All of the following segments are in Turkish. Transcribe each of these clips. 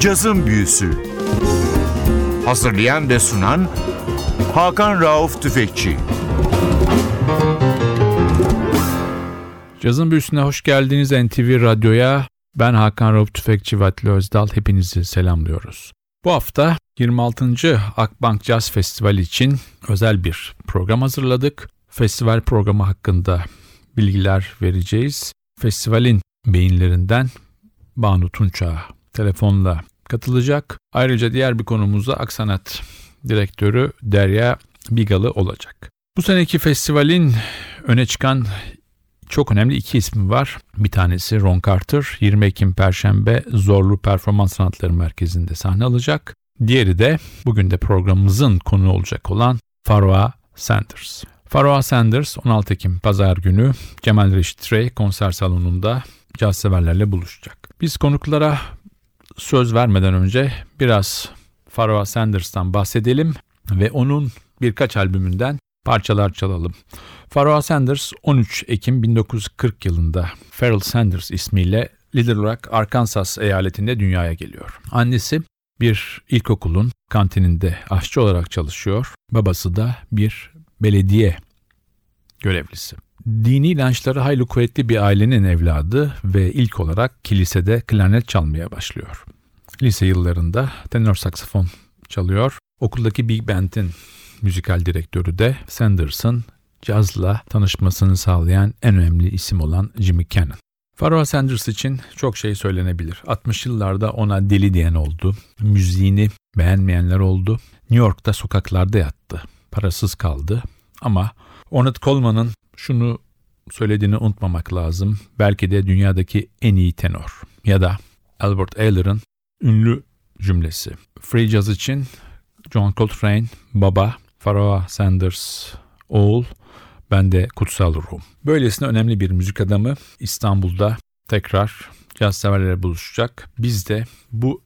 Cazın Büyüsü Hazırlayan ve sunan Hakan Rauf Tüfekçi Cazın Büyüsü'ne hoş geldiniz NTV Radyo'ya. Ben Hakan Rauf Tüfekçi Vatli Özdal. Hepinizi selamlıyoruz. Bu hafta 26. Akbank Jazz Festivali için özel bir program hazırladık. Festival programı hakkında bilgiler vereceğiz. Festivalin beyinlerinden Banu Tunça telefonla katılacak. Ayrıca diğer bir konumuzda Aksanat Direktörü Derya Bigalı olacak. Bu seneki festivalin öne çıkan çok önemli iki ismi var. Bir tanesi Ron Carter 20 Ekim Perşembe Zorlu Performans Sanatları Merkezi'nde sahne alacak. Diğeri de bugün de programımızın konu olacak olan Farwa Sanders. Farwa Sanders 16 Ekim Pazar günü Cemal Reşit Rey konser salonunda caz severlerle buluşacak. Biz konuklara söz vermeden önce biraz Farwa Sanders'tan bahsedelim ve onun birkaç albümünden parçalar çalalım. Farwa Sanders 13 Ekim 1940 yılında Pharrell Sanders ismiyle Little Rock, Arkansas eyaletinde dünyaya geliyor. Annesi bir ilkokulun kantininde aşçı olarak çalışıyor. Babası da bir belediye görevlisi. Dini inançları hayli kuvvetli bir ailenin evladı ve ilk olarak kilisede klarnet çalmaya başlıyor. Lise yıllarında tenor saksafon çalıyor. Okuldaki Big Band'in müzikal direktörü de Sanders'ın cazla tanışmasını sağlayan en önemli isim olan Jimmy Cannon. Pharoah Sanders için çok şey söylenebilir. 60 yıllarda ona deli diyen oldu. Müziğini beğenmeyenler oldu. New York'ta sokaklarda yattı. Parasız kaldı. Ama Ornette Coleman'ın şunu söylediğini unutmamak lazım. Belki de dünyadaki en iyi tenor. Ya da Albert Ayler'ın ünlü cümlesi. Free Jazz için John Coltrane, baba, Pharoah Sanders, oğul, ben de kutsal ruhum. Böylesine önemli bir müzik adamı İstanbul'da tekrar caz severlere buluşacak. Biz de bu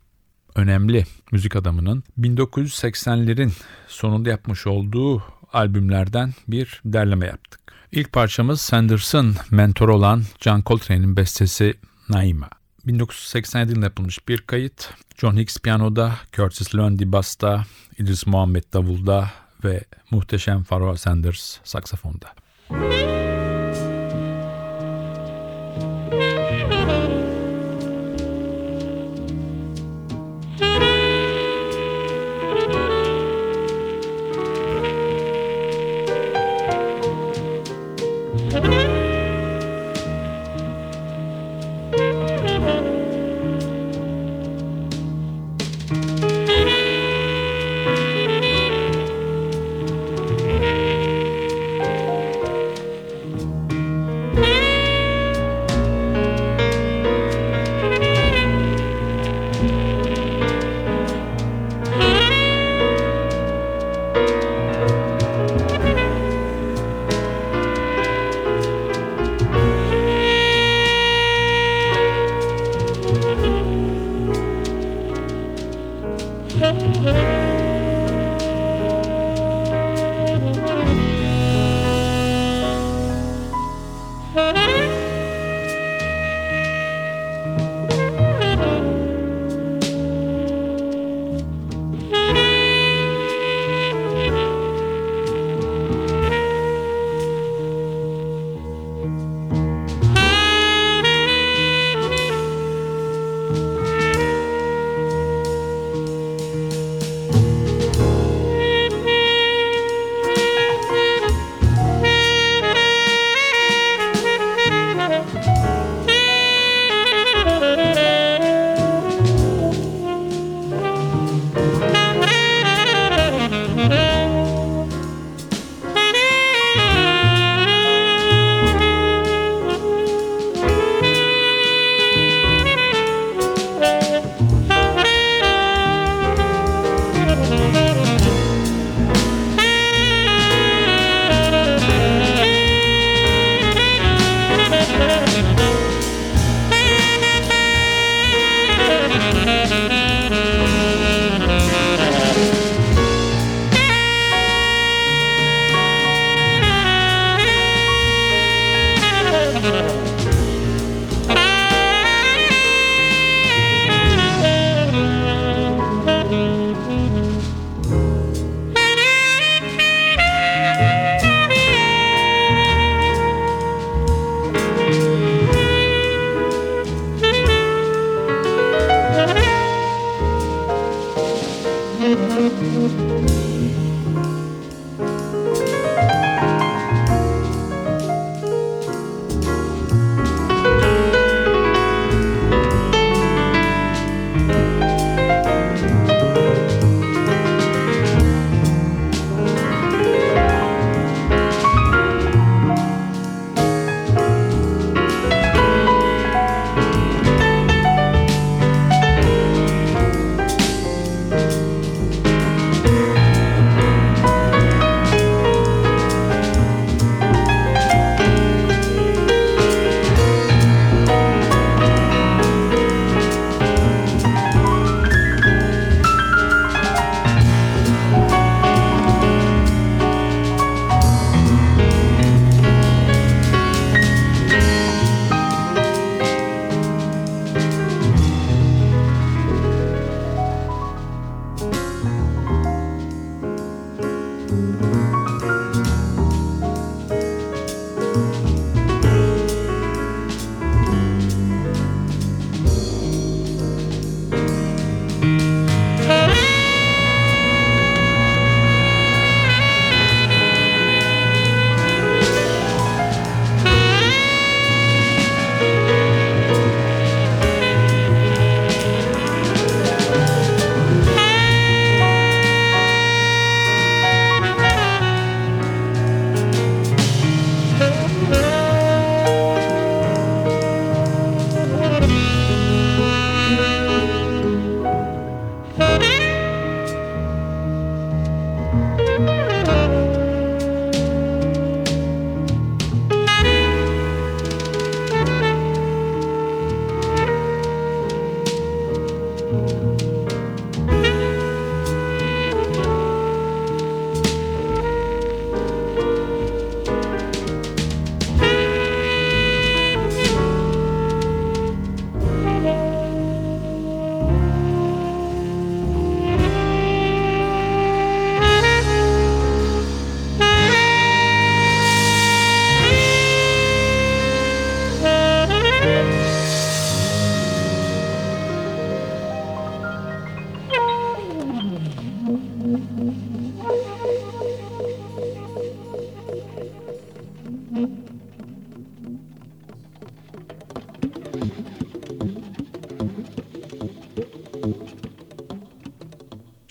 önemli müzik adamının 1980'lerin sonunda yapmış olduğu albümlerden bir derleme yaptık. İlk parçamız Sanders'ın mentoru olan John Coltrane'in bestesi Naima. 1987 yılında yapılmış bir kayıt. John Hicks piyanoda, Curtis Lundy basta, Idris Muhammed davulda ve muhteşem Pharoah Sanders saksafonda. Müzik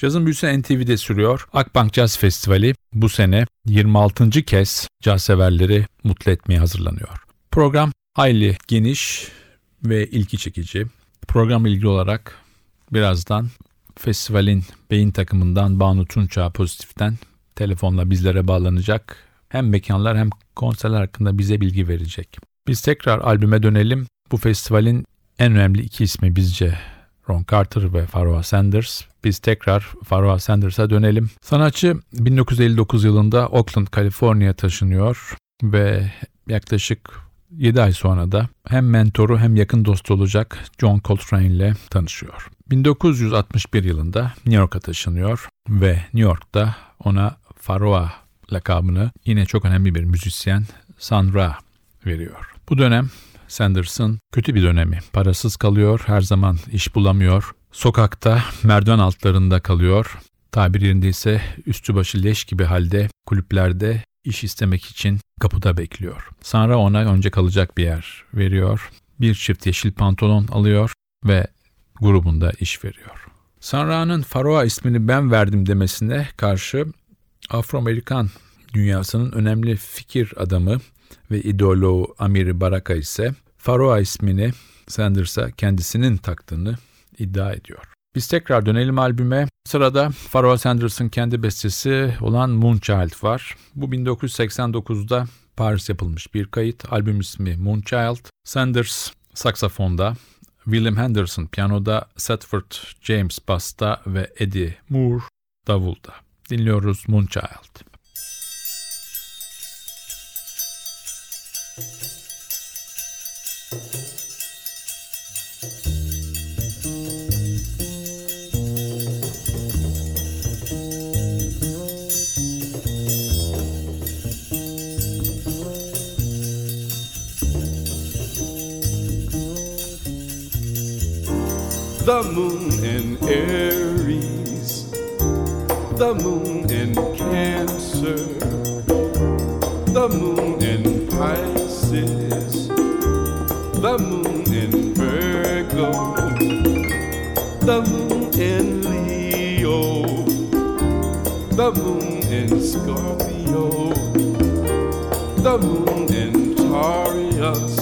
Cazın büyüsü NTV'de sürüyor. Akbank Caz Festivali bu sene 26. kez caz severleri mutlu etmeye hazırlanıyor. Program hayli geniş ve ilgi çekici. Program ilgili olarak birazdan festivalin beyin takımından Banu Tunça Pozitif'ten telefonla bizlere bağlanacak. Hem mekanlar hem konserler hakkında bize bilgi verecek. Biz tekrar albüme dönelim. Bu festivalin en önemli iki ismi bizce Ron Carter ve Pharoah Sanders. Biz tekrar Pharoah Sanders'a dönelim. Sanatçı 1959 yılında Oakland, Kaliforniya taşınıyor ve yaklaşık 7 ay sonra da hem mentoru hem yakın dostu olacak John Coltrane ile tanışıyor. 1961 yılında New York'a taşınıyor ve New York'ta ona Pharoah lakabını yine çok önemli bir müzisyen Sun Ra veriyor. Bu dönem Sanders'ın kötü bir dönemi. Parasız kalıyor, her zaman iş bulamıyor. Sokakta, merdiven altlarında kalıyor. Tabir yerinde ise üstü başı leş gibi halde kulüplerde iş istemek için kapıda bekliyor. Sonra ona önce kalacak bir yer veriyor. Bir çift yeşil pantolon alıyor ve grubunda iş veriyor. Sanra'nın Faroa ismini ben verdim demesine karşı Afro-Amerikan dünyasının önemli fikir adamı ve ideoloğu Amir Baraka ise Faroa ismini Sanders'a kendisinin taktığını iddia ediyor. Biz tekrar dönelim albüme. Sırada Pharoah Sanders'ın kendi bestesi olan Moonchild var. Bu 1989'da Paris yapılmış bir kayıt. Albüm ismi Moonchild. Sanders saksafonda, William Henderson piyanoda, Setford James basta ve Eddie Moore davulda. Dinliyoruz Moonchild. The moon in Aries, the moon in Cancer, the moon in Pisces, the moon in Virgo, the moon in Leo, the moon in Scorpio, the moon in Taurus,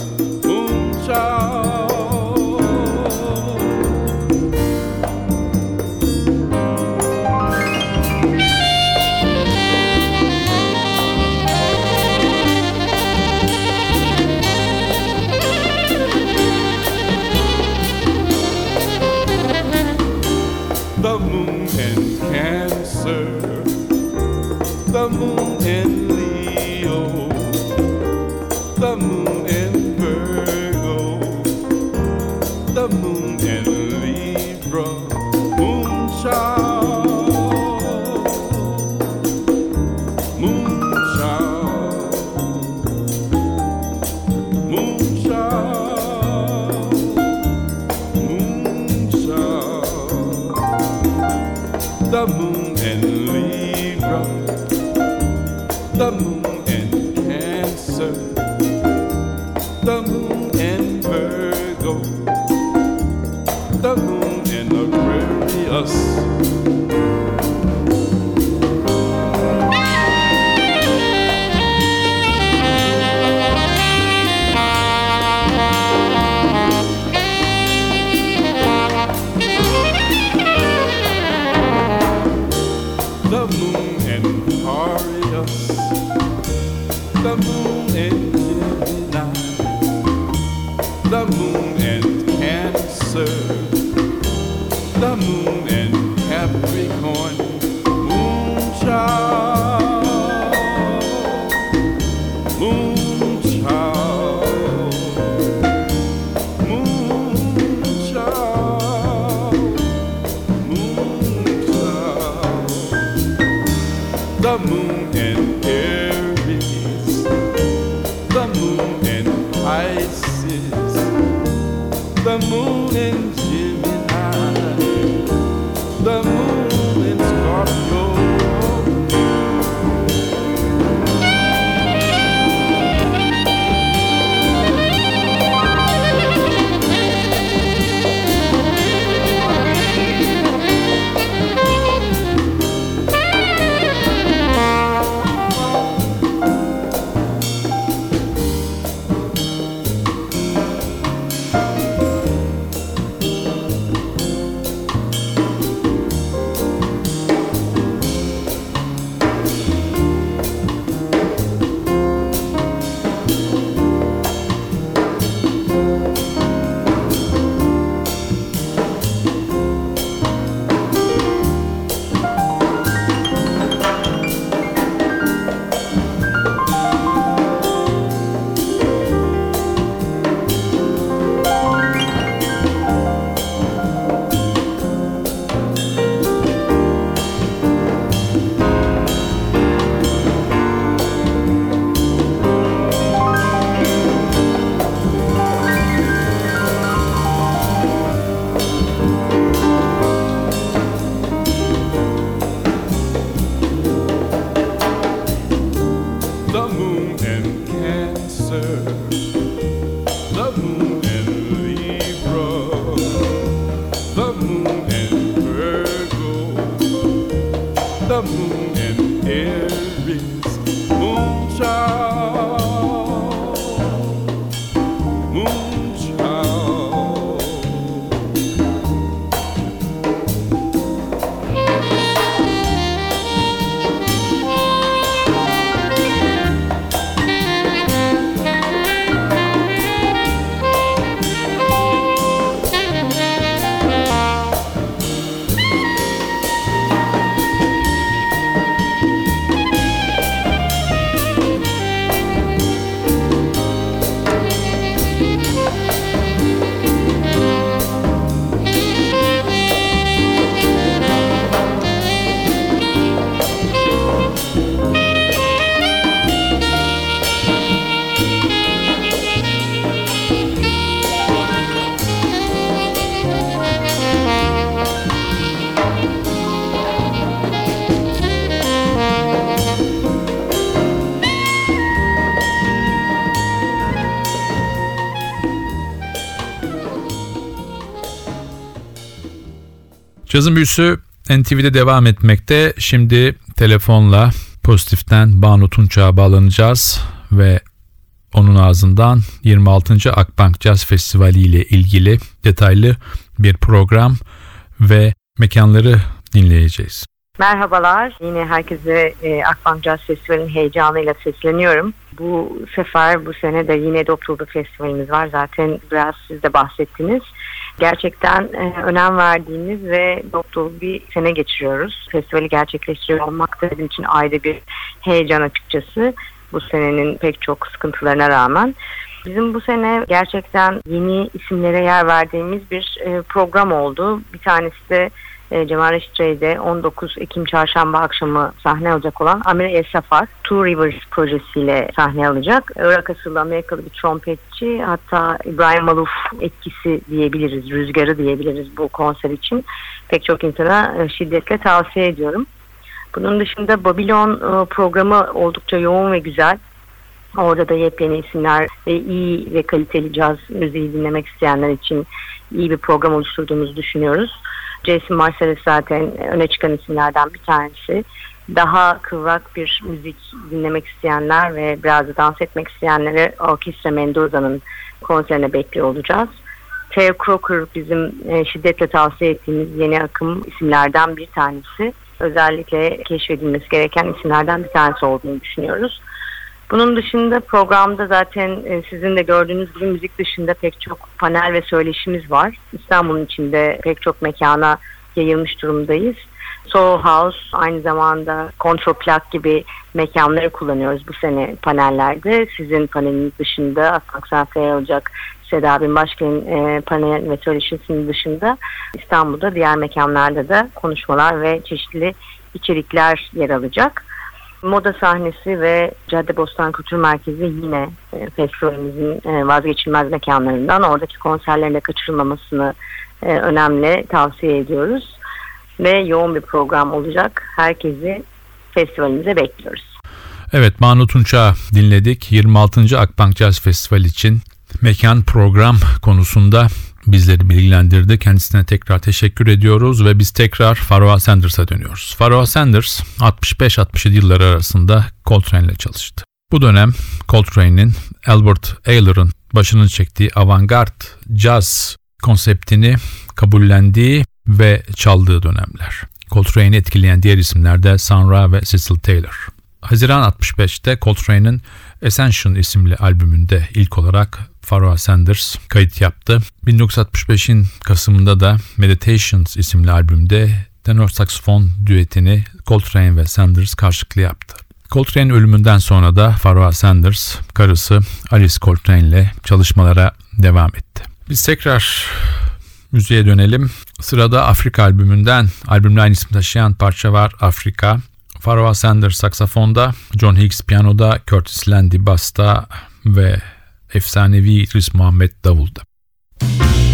you. engine the Cazın büyüsü NTV'de devam etmekte. Şimdi telefonla pozitiften Banu Tunç'a bağlanacağız ve onun ağzından 26. Akbank Caz Festivali ile ilgili detaylı bir program ve mekanları dinleyeceğiz. Merhabalar. Yine herkese e, Akbank Jazz Festivali'nin heyecanıyla sesleniyorum. Bu sefer bu sene de yine Doktorlu Festivalimiz var. Zaten biraz siz de bahsettiniz. Gerçekten e, önem verdiğimiz ve doktorlu bir sene geçiriyoruz. Festivali gerçekleştiriyor olmak da bizim için ayrı bir heyecan açıkçası. Bu senenin pek çok sıkıntılarına rağmen. Bizim bu sene gerçekten yeni isimlere yer verdiğimiz bir e, program oldu. Bir tanesi de e, Cemal Reşit Rey'de 19 Ekim çarşamba akşamı sahne alacak olan Amir El Safar Two Rivers projesiyle sahne alacak. Irak asıllı Amerikalı bir trompetçi hatta İbrahim Maluf etkisi diyebiliriz, rüzgarı diyebiliriz bu konser için. Pek çok insana e, şiddetle tavsiye ediyorum. Bunun dışında Babylon e, programı oldukça yoğun ve güzel. Orada da yepyeni isimler ve iyi ve kaliteli caz müziği dinlemek isteyenler için iyi bir program oluşturduğumuzu düşünüyoruz. Jason Marsalis zaten öne çıkan isimlerden bir tanesi. Daha kıvrak bir müzik dinlemek isteyenler ve biraz da dans etmek isteyenleri Orkestra Mendoza'nın konserine bekliyor olacağız. Theo Crocker bizim e, şiddetle tavsiye ettiğimiz yeni akım isimlerden bir tanesi. Özellikle keşfedilmesi gereken isimlerden bir tanesi olduğunu düşünüyoruz. Bunun dışında programda zaten e, sizin de gördüğünüz gibi müzik dışında pek çok panel ve söyleşimiz var. İstanbul'un içinde pek çok mekana yayılmış durumdayız. Soho House aynı zamanda Control Plug gibi mekanları kullanıyoruz bu sene panellerde. Sizin paneliniz dışında Aslan Sanfaya olacak Seda Binbaşkan'ın e, panel ve söyleşisinin dışında İstanbul'da diğer mekanlarda da konuşmalar ve çeşitli içerikler yer alacak. Moda sahnesi ve Caddebostan Kültür Merkezi yine e, festivalimizin e, vazgeçilmez mekanlarından. Oradaki konserlerin de kaçırılmamasını e, önemli tavsiye ediyoruz. Ve yoğun bir program olacak. Herkesi festivalimize bekliyoruz. Evet Banu Tunç'a dinledik. 26. Akbank Jazz Festival için mekan program konusunda bizleri bilgilendirdi. Kendisine tekrar teşekkür ediyoruz ve biz tekrar Pharoah Sanders'a dönüyoruz. Pharoah Sanders 65-67 yılları arasında Coltrane ile çalıştı. Bu dönem Coltrane'in Albert Ayler'ın başını çektiği avantgard jazz konseptini kabullendiği ve çaldığı dönemler. Coltrane'i etkileyen diğer isimler de Sun Ra ve Cecil Taylor. Haziran 65'te Coltrane'in Ascension isimli albümünde ilk olarak Pharoah Sanders kayıt yaptı. 1965'in Kasım'ında da Meditations isimli albümde tenor saksofon düetini Coltrane ve Sanders karşılıklı yaptı. Coltrane'in ölümünden sonra da Pharoah Sanders karısı Alice Coltrane ile çalışmalara devam etti. Biz tekrar müziğe dönelim. Sırada Afrika albümünden albümle aynı isim taşıyan parça var Afrika. Pharoah Sanders saksafonda, John Hicks piyanoda, Curtis Landy basta ve efsanevi İdris Muhammed davulda. Thank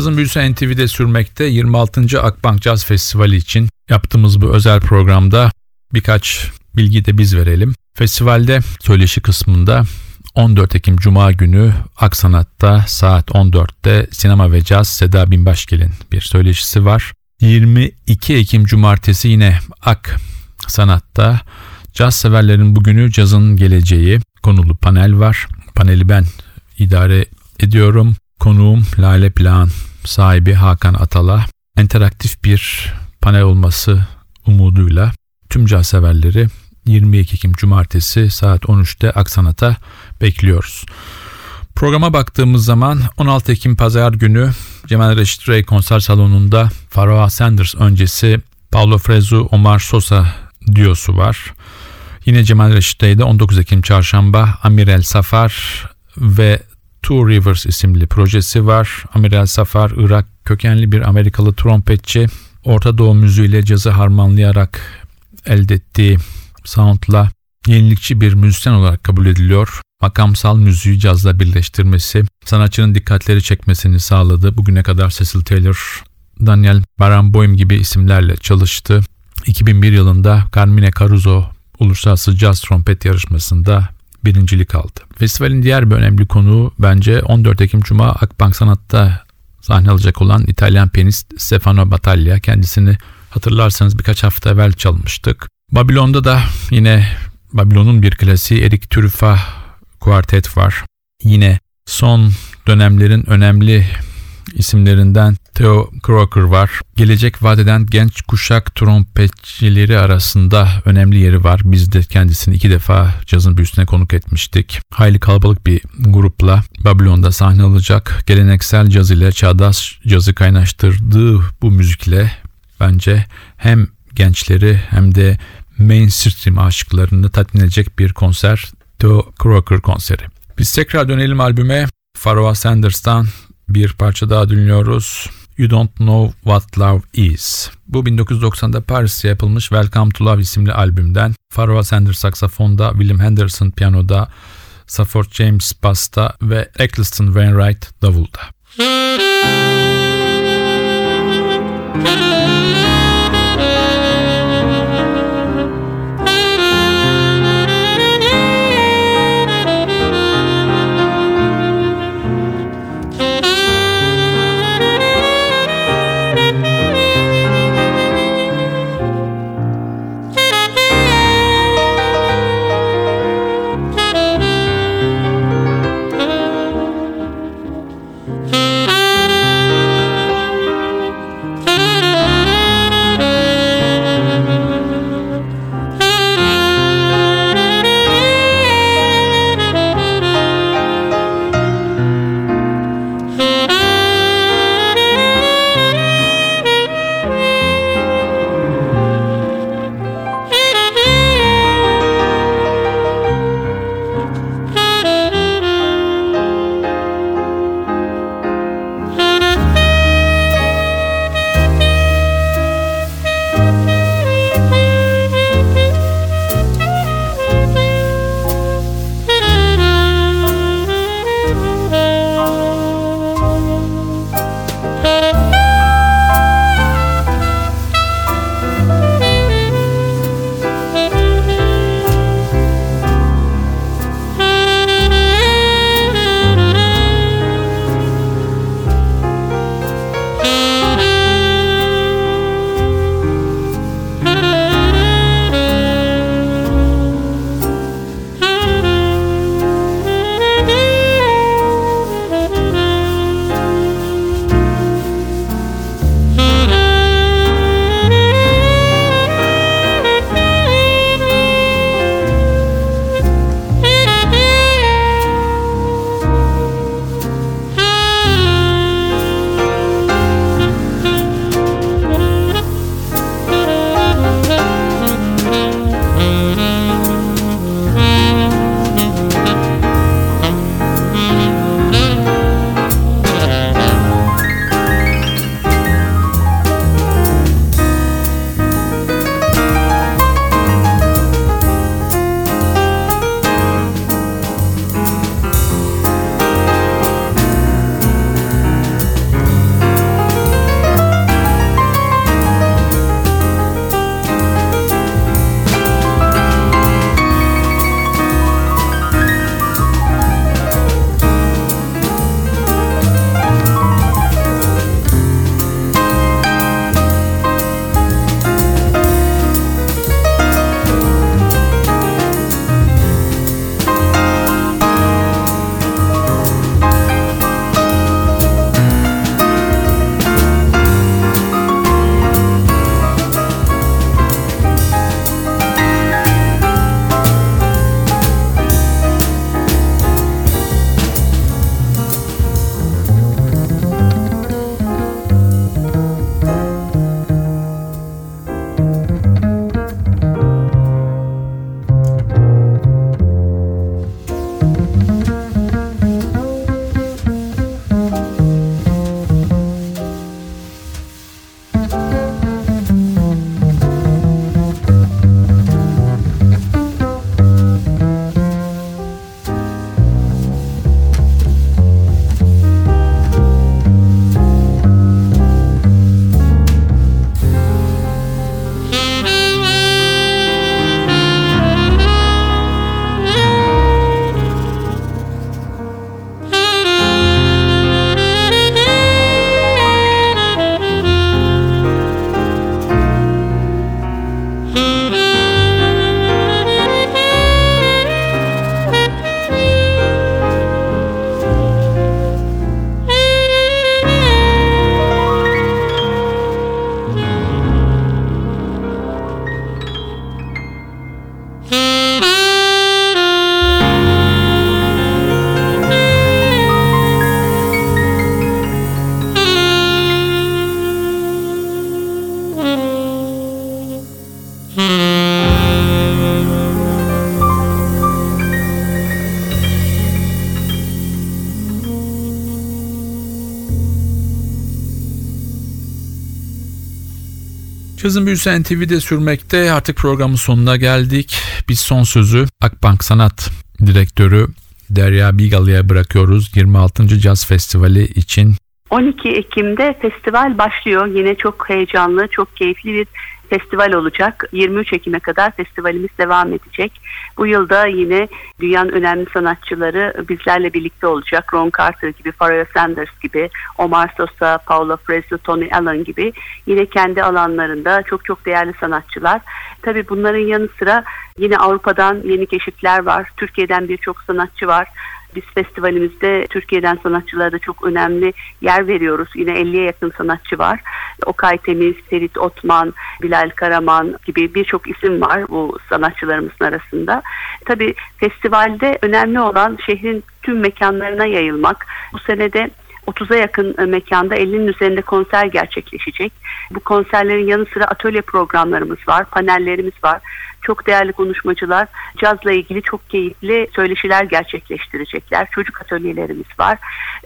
Cazın büyüsü NTV'de sürmekte 26. Akbank Caz Festivali için yaptığımız bu özel programda birkaç bilgi de biz verelim. Festivalde söyleşi kısmında 14 Ekim Cuma günü Aksanat'ta saat 14'te sinema ve caz Seda Binbaşgel'in bir söyleşisi var. 22 Ekim Cumartesi yine Ak Sanat'ta caz severlerin bugünü cazın geleceği konulu panel var. Paneli ben idare ediyorum. Konuğum Lale Plan sahibi Hakan Atala. Interaktif bir panel olması umuduyla tüm caz severleri 22 Ekim Cumartesi saat 13'te Aksanat'a bekliyoruz. Programa baktığımız zaman 16 Ekim Pazar günü Cemal Reşit Rey konser salonunda Pharoah Sanders öncesi Paulo Frezu Omar Sosa diyosu var. Yine Cemal Reşit Rey'de 19 Ekim Çarşamba Amirel Safar ve Two Rivers isimli projesi var. Amirel Safar Irak kökenli bir Amerikalı trompetçi. Orta Doğu müziğiyle cazı harmanlayarak elde ettiği soundla yenilikçi bir müzisyen olarak kabul ediliyor. Makamsal müziği cazla birleştirmesi, sanatçının dikkatleri çekmesini sağladı. Bugüne kadar Cecil Taylor, Daniel Barenboim gibi isimlerle çalıştı. 2001 yılında Carmine Caruso Uluslararası Caz Trompet Yarışması'nda birincilik aldı. Festivalin diğer bir önemli konuğu bence 14 Ekim Cuma Akbank Sanat'ta sahne alacak olan İtalyan piyanist Stefano Battaglia. Kendisini hatırlarsanız birkaç hafta evvel çalmıştık. Babilon'da da yine Babilon'un bir klasiği Eric Trufa kuartet var. Yine son dönemlerin önemli isimlerinden Theo Crocker var. Gelecek vadeden genç kuşak trompetçileri arasında önemli yeri var. Biz de kendisini iki defa cazın büyüsüne konuk etmiştik. Hayli kalabalık bir grupla Babylon'da sahne alacak. Geleneksel caz ile çağdaş cazı kaynaştırdığı bu müzikle bence hem gençleri hem de mainstream aşıklarını tatmin edecek bir konser. Theo Crocker konseri. Biz tekrar dönelim albüme. Pharoah Sanders'tan bir parça daha dinliyoruz. You Don't Know What Love Is. Bu 1990'da Paris'te yapılmış Welcome to Love isimli albümden Pharoah Sanders saksafonda, William Henderson piyanoda, Safford James basta ve Eccleston Wainwright davulda. Thank Cazın Büyüsü NTV'de sürmekte. Artık programın sonuna geldik. Biz son sözü Akbank Sanat Direktörü Derya Bigalı'ya bırakıyoruz. 26. Caz Festivali için 12 Ekim'de festival başlıyor. Yine çok heyecanlı, çok keyifli bir festival olacak. 23 Ekim'e kadar festivalimiz devam edecek. Bu yılda yine dünyanın önemli sanatçıları bizlerle birlikte olacak. Ron Carter gibi, Pharoah Sanders gibi, Omar Sosa, Paula Fresno, Tony Allen gibi yine kendi alanlarında çok çok değerli sanatçılar. Tabii bunların yanı sıra yine Avrupa'dan yeni keşifler var. Türkiye'den birçok sanatçı var. Biz festivalimizde Türkiye'den sanatçılara da çok önemli yer veriyoruz. Yine 50'ye yakın sanatçı var. Okay Temiz, Ferit Otman, Bilal Karaman gibi birçok isim var bu sanatçılarımızın arasında. Tabii festivalde önemli olan şehrin tüm mekanlarına yayılmak. Bu senede 30'a yakın e, mekanda 50'nin üzerinde konser gerçekleşecek. Bu konserlerin yanı sıra atölye programlarımız var, panellerimiz var. Çok değerli konuşmacılar cazla ilgili çok keyifli söyleşiler gerçekleştirecekler. Çocuk atölyelerimiz var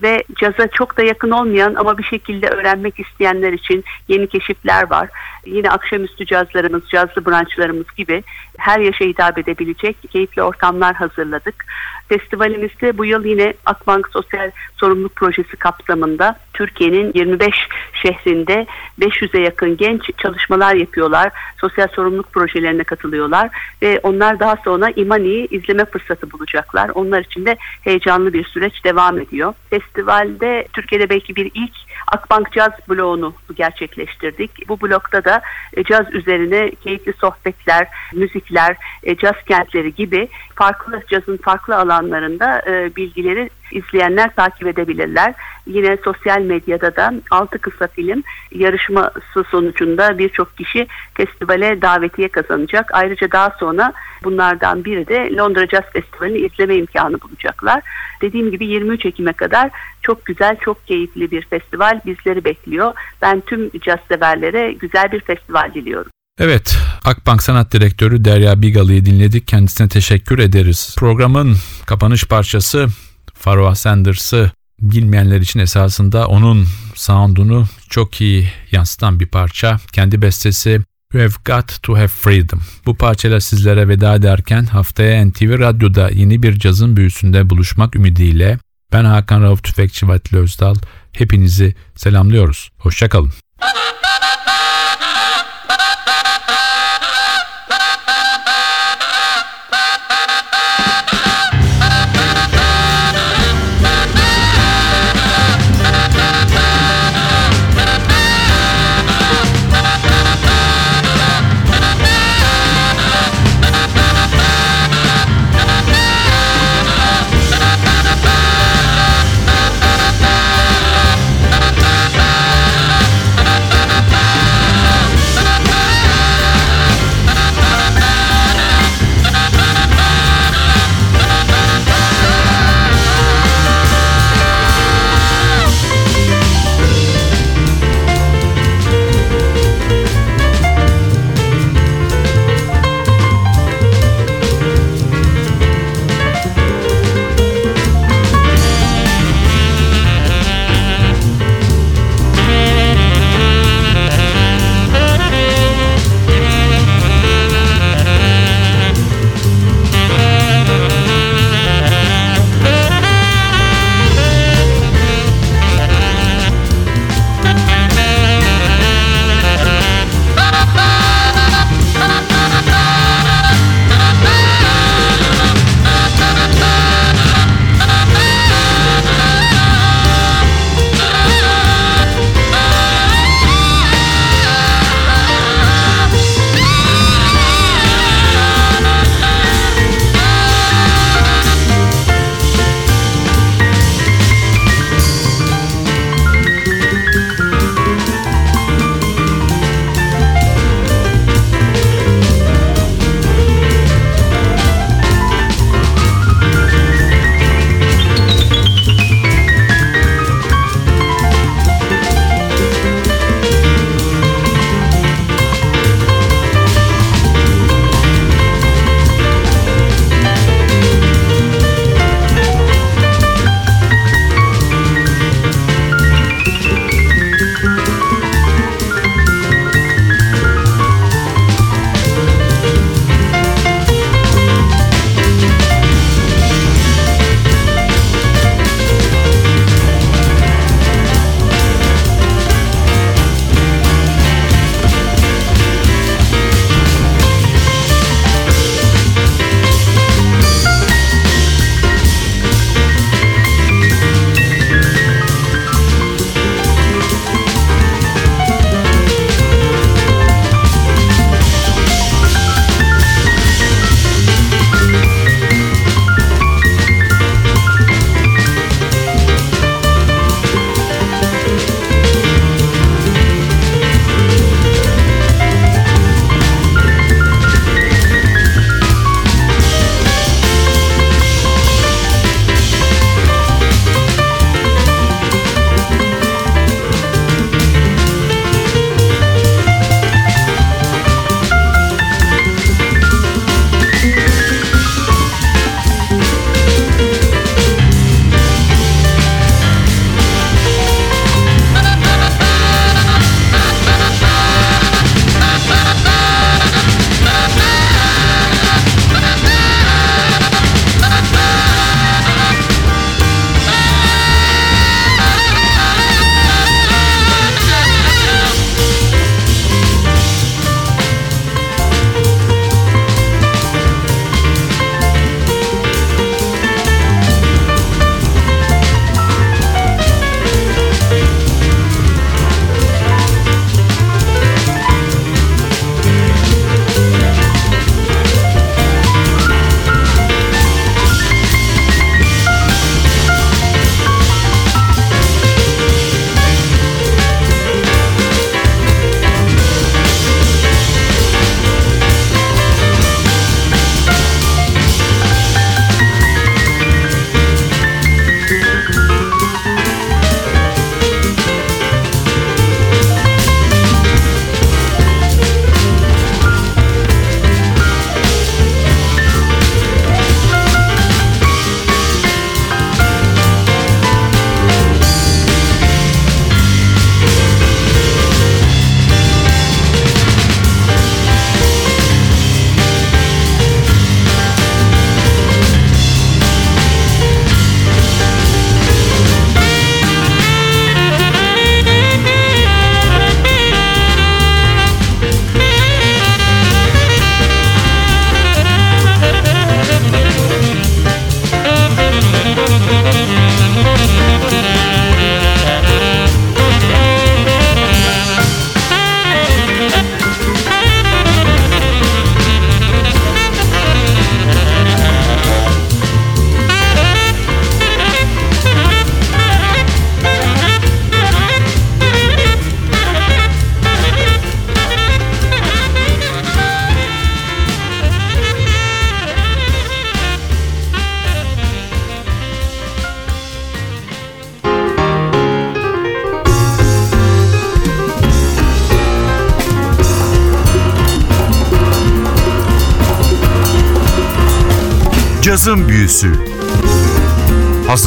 ve caza çok da yakın olmayan ama bir şekilde öğrenmek isteyenler için yeni keşifler var. Yine akşamüstü cazlarımız, cazlı branşlarımız gibi her yaşa hitap edebilecek keyifli ortamlar hazırladık. Festivalimizde bu yıl yine Akbank Sosyal Sorumluluk Projesi kapsamında Türkiye'nin 25 şehrinde 500'e yakın genç çalışmalar yapıyorlar. Sosyal sorumluluk projelerine katılıyorlar ve onlar daha sonra İmani'yi izleme fırsatı bulacaklar. Onlar için de heyecanlı bir süreç devam ediyor. Festivalde Türkiye'de belki bir ilk Akbank Caz bloğunu gerçekleştirdik. Bu blokta da e, caz üzerine keyifli sohbetler, müzikler, e, caz kentleri gibi farklı cazın farklı alanlarında e, bilgileri izleyenler takip edebilirler. Yine sosyal medyada da altı kısa film yarışması sonucunda birçok kişi festivale davetiye kazanacak. Ayrıca daha sonra bunlardan biri de Londra Jazz Festivali'ni izleme imkanı bulacaklar. Dediğim gibi 23 Ekim'e kadar çok güzel, çok keyifli bir festival bizleri bekliyor. Ben tüm caz severlere güzel bir festival diliyorum. Evet, Akbank Sanat Direktörü Derya Bigalı'yı dinledik. Kendisine teşekkür ederiz. Programın kapanış parçası Pharoah Sanders'ı bilmeyenler için esasında onun sound'unu çok iyi yansıtan bir parça. Kendi bestesi You Have Got To Have Freedom. Bu parçayla sizlere veda ederken haftaya NTV Radyo'da yeni bir cazın büyüsünde buluşmak ümidiyle ben Hakan Rauf Tüfekçi Vatili Özdal. Hepinizi selamlıyoruz. Hoşçakalın.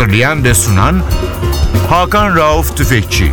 Hazırlayan ve sunan Hakan Rauf Tüfekçi